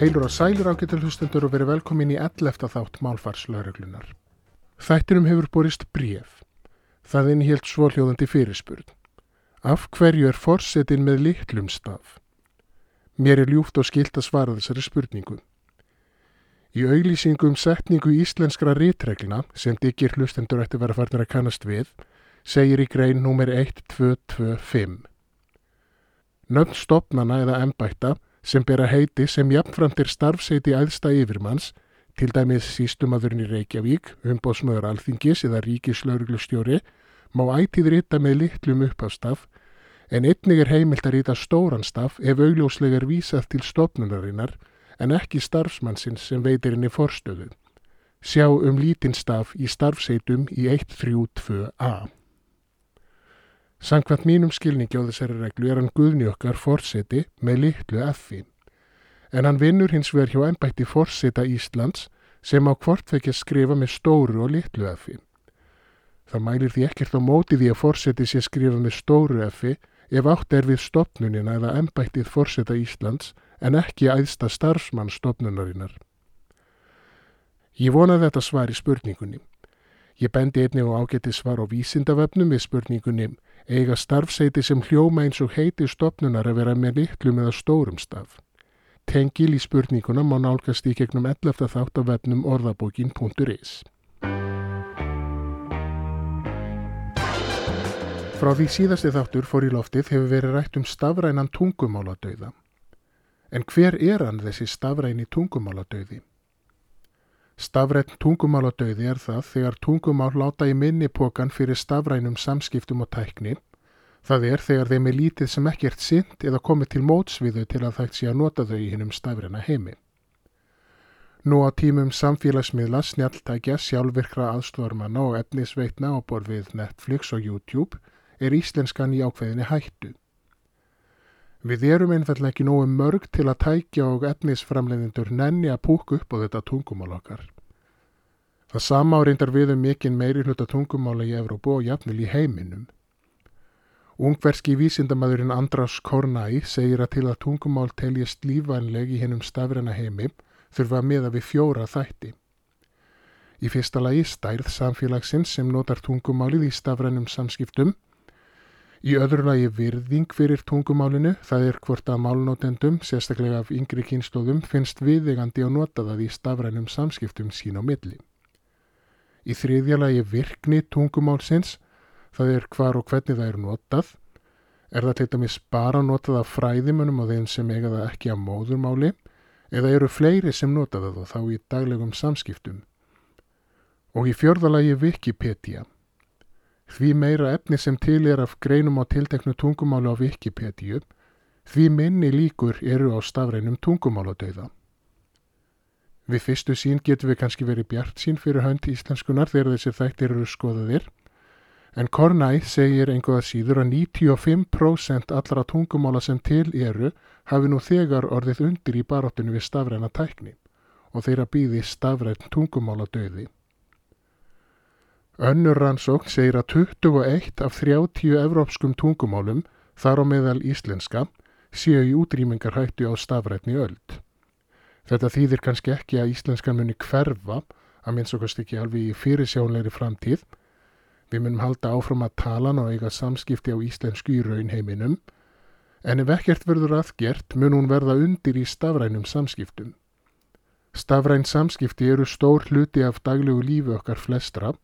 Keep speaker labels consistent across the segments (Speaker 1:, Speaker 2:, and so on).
Speaker 1: Heilur og sælir ágættil hlustendur og verið velkomin í 11. þátt málfarslauruglunar. Þættinum hefur borist bréf. Það innhjelt svoljóðandi fyrirspurn. Af hverju er forsetin með litlum staf? Mér er ljúft og skilt að svara þessari spurningu. Í auglýsingum setningu íslenskra rítreglina, sem diggir hlustendur ætti vera farnir að kannast við, segir í grein nr. 1225. Nöfn stopnana eða embætta sem bera heiti sem jafnframt er starfseiti æðsta yfirmanns, til dæmis sístumadurinn í Reykjavík, umbóðsmöður alþingis eða ríkislauruglustjóri, má ætið rita með litlum uppástaf, en einnig er heimilt að rita stóran staf ef augljóslega er vísað til stopnunarinnar en ekki starfsmannsins sem veitir henni forstöðu. Sjá um lítinn staf í starfseitum í 132a. Sankvæmt mínum skilningi á þessari reglu er hann guðni okkar forseti með litlu effi. En hann vinnur hins vegar hjá ennbætti forseta Íslands sem á hvortvekja skrifa með stóru og litlu effi. Það mælir því ekkert á móti því að forseti sé skrifa með stóru effi ef átt er við stopnunina eða ennbættið forseta Íslands en ekki æðsta starfsmann stopnunarinnar. Ég vonaði þetta svar í spurningunni. Ég bendi einnig á ágætti svar á vísindavefnum við spurningunni eiga starfseiti sem hljóma eins og heiti stopnunar að vera með litlum eða stórum staf. Tengil í spurninguna má nálgast í gegnum 11. þátt af vefnum orðabókin.is. Frá því síðasti þáttur fór í loftið hefur verið rætt um stafrænan tungumáladauða. En hver er hann þessi stafræni tungumáladauði? Stafræn tungumáladauði er það þegar tungumál láta í minnipokan fyrir stafrænum samskiptum og tækni. Það er þegar þeim er lítið sem ekkert sint eða komið til mótsviðu til að þægt sé að nota þau í hennum stafræna heimi. Nú á tímum samfélagsmiðla, snjaltækja, sjálfvirkra aðstofarmanna og efnisveitna á borfið Netflix og YouTube er íslenskan í ákveðinni hættu. Við erum einfallega ekki nógu mörg til að tækja og etnisframleiðindur nenni að púka upp á þetta tungumál okkar. Það sama áreindar við um mikinn meiri hluta tungumála í Evrópu og jafnvel í heiminum. Ungverski vísindamæðurinn András Kornæ segir að til að tungumál teljast lífvænleg í hennum stafræna heimi þurfa að miða við fjóra þætti. Í fyrsta lagi stærð samfélagsins sem notar tungumálið í stafrænum samskiptum Í öðru lagi virðing fyrir tungumálinu, það er hvort að málnótendum, sérstaklega af yngri kynstóðum, finnst viðegandi að nota það í stafrænum samskiptum sín á milli. Í þriðja lagi virkni tungumálsins, það er hvar og hvernig það er notað. Er það til dæmis bara notað af fræðimunum og þeim sem eiga það ekki að móðurmáli, eða eru fleiri sem nota það og þá í daglegum samskiptum. Og í fjörða lagi Wikipedia. Því meira efni sem til er af greinum á tilteknu tungumálu á Wikipedia, því minni líkur eru á stafrænum tungumáladauða. Við fyrstu sín getur við kannski verið bjart sín fyrir hönd íslenskunar þegar þessir þættir eru skoðaðir, en Kornæ segir einhverða síður að 95% allra tungumála sem til eru hafi nú þegar orðið undir í baróttinu við stafræna tækni og þeirra býði stafræn tungumáladauði. Önnur rannsókn segir að 21 af 30 evrópskum tungumálum, þar á meðal íslenska, séu í útrýmingar hættu á stafrætni öld. Þetta þýðir kannski ekki að íslenskan muni hverfa, að minnst okkast ekki alveg í fyrirsjónleiri framtíð. Við munum halda áfram að tala og eiga samskipti á íslensku í raunheiminum, en ef ekkert verður aðgert mun hún verða undir í stafrænum samskiptum. Stafræn samskipti eru stór hluti af daglegu lífi okkar flestra,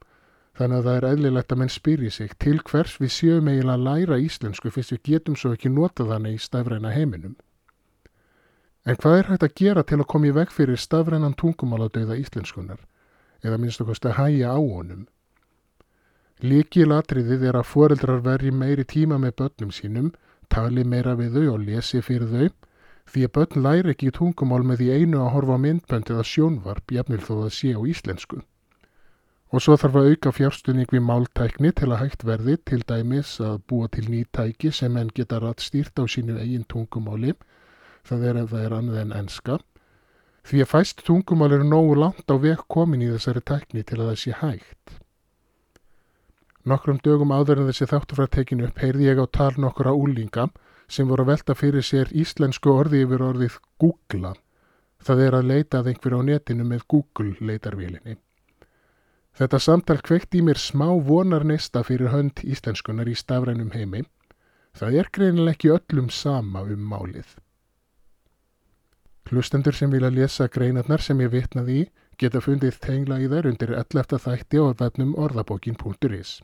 Speaker 1: Þannig að það er eðlilegt að menn spyrji sig til hvers við séum eiginlega að læra íslensku fyrst við getum svo ekki nota þannig í stafræna heiminum. En hvað er hægt að gera til að koma í veg fyrir stafrænan tungumáladauða íslenskunar eða minnst okkar að hæja á honum? Líkilatriðið er að foreldrar verji meiri tíma með börnum sínum, tali meira við þau og lesi fyrir þau því að börn læri ekki tungumál með því einu að horfa myndbönd eða sjónvarp jafnvel þó að sé á íslensku. Og svo þarf að auka fjárstuðning við máltækni til að hægt verði til dæmis að búa til nýtæki sem enn geta rætt stýrt á sínu eigin tungumáli, það er ef það er annað en enska. Því að fæst tungumál eru nógu langt á vekk komin í þessari tækni til að það sé hægt. Nokkrum dögum áður en þessi þáttufrættekinu heyrði ég á tal nokkura úlinga sem voru að velta fyrir sér íslensku orði yfir orðið googla Það er að leita að einhver á netinu með Google leitarvélinni. Þetta samtal kveikt í mér smá vonar neista fyrir hönd íslenskunar í stafrænum heimi. Það er greinileg ekki öllum sama um málið. Hlustendur sem vilja lesa greinarnar sem ég vitnaði í geta fundið tengla í þær undir 11. þætti á vefnum orðabókin.is.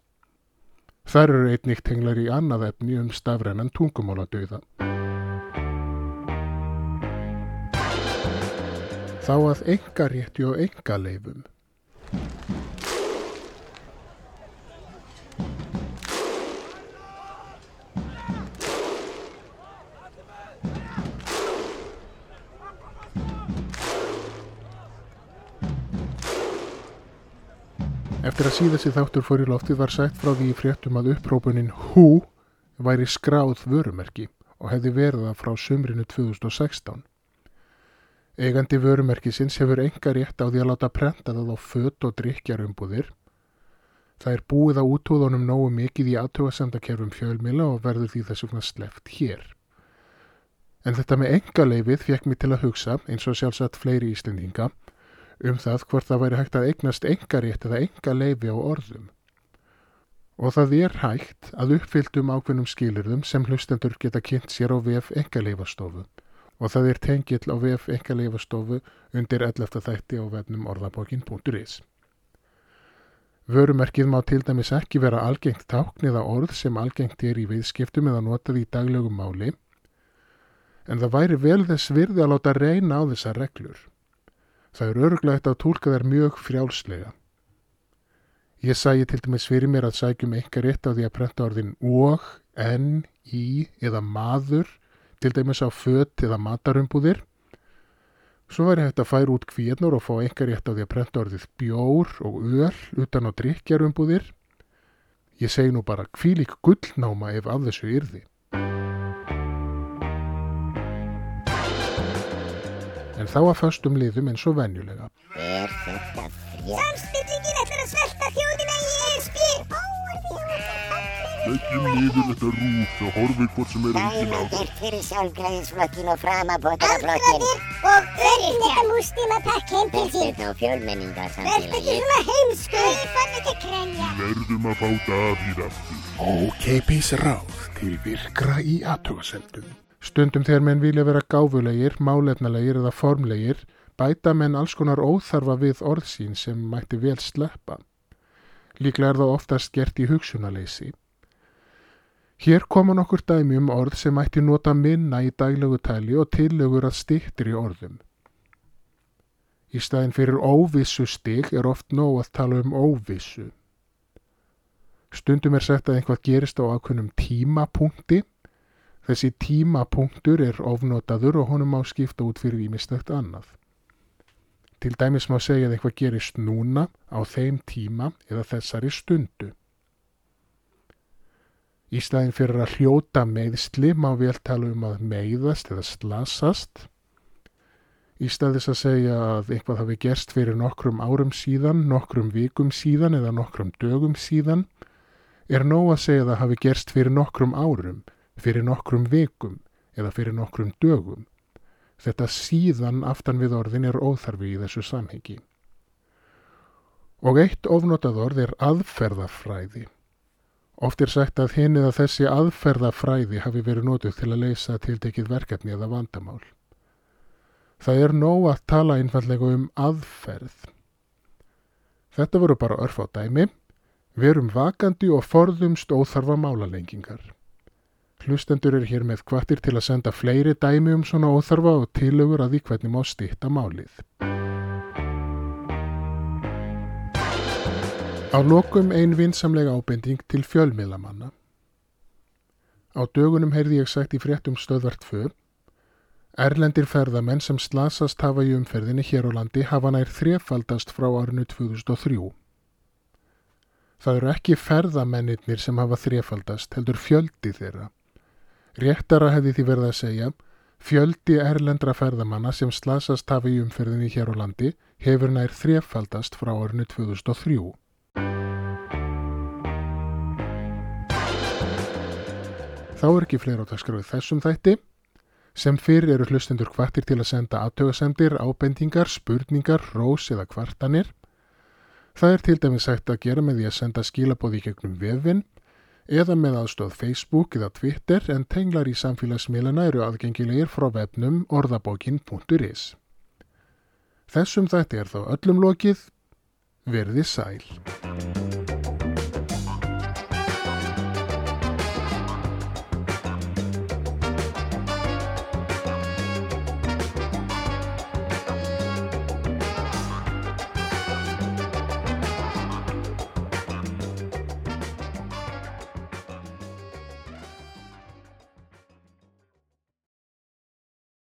Speaker 1: Þar eru einnig tenglar í annað efni um stafrænan tungumáladauða. Þá að enga rétti og enga leifum. Eftir að síðast í þáttur fór í loftið var sætt frá því fréttum að upprópunin HÚ væri skráð vörumerki og hefði verið það frá sumrinu 2016. Eigandi vörumerkisins hefur enga rétt á því að láta prenta það á fött og drikjarumbúðir. Það er búið á útúðunum nógu mikið í aðtöðasendakerfum fjölmila og verður því þess vegna sleft hér. En þetta með enga leifið fekk mig til að hugsa, eins og sjálfsagt fleiri íslendinga, um það hvort það væri hægt að eignast engarétt eða enga leifi á orðum. Og það er hægt að uppfylltum ákveðnum skilurðum sem hlustendur geta kynnt sér á VF engaleifastofu og það er tengill á VF engaleifastofu undir 11. þætti á vefnum orðabókin.is. Vörumerkið má til dæmis ekki vera algengt tákn eða orð sem algengt er í viðskiptum eða notað í daglögum máli en það væri vel þess virði að láta reyna á þessar reglur. Það er örglegt að tólka þær mjög frjálslega. Ég sæi til dæmis fyrir mér að sækjum einhver rétt á því að prenta orðin og, en, í eða maður, til dæmis á fött eða matarumbúðir. Svo væri hægt að færa út kvíðnur og fá einhver rétt á því að prenta orðið bjór og öl utan á drikjarumbúðir. Ég segi nú bara kvílik gullnáma ef af þessu yrði. En þá að föstum liðum eins og venjulega.
Speaker 2: Er þetta frétt?
Speaker 3: Samstillingin ætlar að svelta þjóðina í ESB.
Speaker 4: Leggjum niður þetta rúf og horfið hvort sem er engin á
Speaker 2: Dæmið
Speaker 4: það.
Speaker 2: er fyrir sjálfgræðisflokkin og framabótaraflokkin.
Speaker 3: Aldraðir og öryrkja múslim að pakka heim til sín.
Speaker 2: Þetta
Speaker 3: Verð
Speaker 2: fjölmenningarsamfélagi.
Speaker 3: ekki svona heimsku. Ég fann ekki að krænja.
Speaker 4: Verðum að fá Davíð aftur.
Speaker 1: Ókeipis ráð til virkra í aðtöðasendum. Stundum þegar menn vilja vera gáfulegir, málefnalegir eða formlegir, bæta menn alls konar óþarfa við orð sín sem mætti vel sleppa. Líklega er það oftast gert í hugsunaleysi. Hér koma nokkur dæmi um orð sem mætti nota minna í daglegu tæli og tillögur að stýttir í orðum. Í staðin fyrir óvissu stig er oft nóg að tala um óvissu. Stundum er sagt að einhvað gerist á ákveðnum tímapunkti Þessi tímapunktur er ofnotaður og honum má skipta út fyrir ímestægt annað. Til dæmis má segja að eitthvað gerist núna á þeim tíma eða þessari stundu. Í staðin fyrir að hljóta meðsli má vel tala um að meiðast eða slasast. Í staðis að segja að eitthvað hafi gerst fyrir nokkrum árum síðan, nokkrum vikum síðan eða nokkrum dögum síðan, er nóg að segja að það hafi gerst fyrir nokkrum árum, fyrir nokkrum vikum eða fyrir nokkrum dögum. Þetta síðan aftan við orðin er óþarfi í þessu samhengi. Og eitt ofnotað orð er aðferðafræði. Oft er sagt að hinn eða þessi aðferðafræði hafi verið notuð til að leysa tiltekið verkefni eða vandamál. Það er nóg að tala einfallega um aðferð. Þetta voru bara örf á dæmi. Verum vakandi og forðumst óþarfa málalengingar. Hlustendur er hér með kvartir til að senda fleiri dæmi um svona óþarfa og tilögur að því hvernig má stýtta málið. Á lokum ein vinsamlega ábending til fjölmiðlamanna. Á dögunum heyrði ég sagt í fréttum stöðvart föð Erlendir ferðamenn sem slasast hafa í umferðinni hér á landi hafa nær þrefaldast frá árinu 2003. Það eru ekki ferðamennir sem hafa þrefaldast, heldur fjöldi þeirra. Réttara hefði því verið að segja, fjöldi erlendra ferðamanna sem slasast hafa í umferðinni hér á landi hefur nær þrefaldast frá árinu 2003. Þá er ekki fleira á dagskráið þessum þætti. Sem fyrr eru hlustendur kvartir til að senda aðtögasemdir, ábendingar, spurningar, rós eða kvartanir. Það er til dæmis hægt að gera með því að senda skilabóði gegnum vefinn eða með aðstóð Facebook eða Twitter en tenglar í samfélagsmiðlana eru aðgengilegir frá vefnum orðabókin.is. Þessum þetta er þá öllum lokið, verði sæl.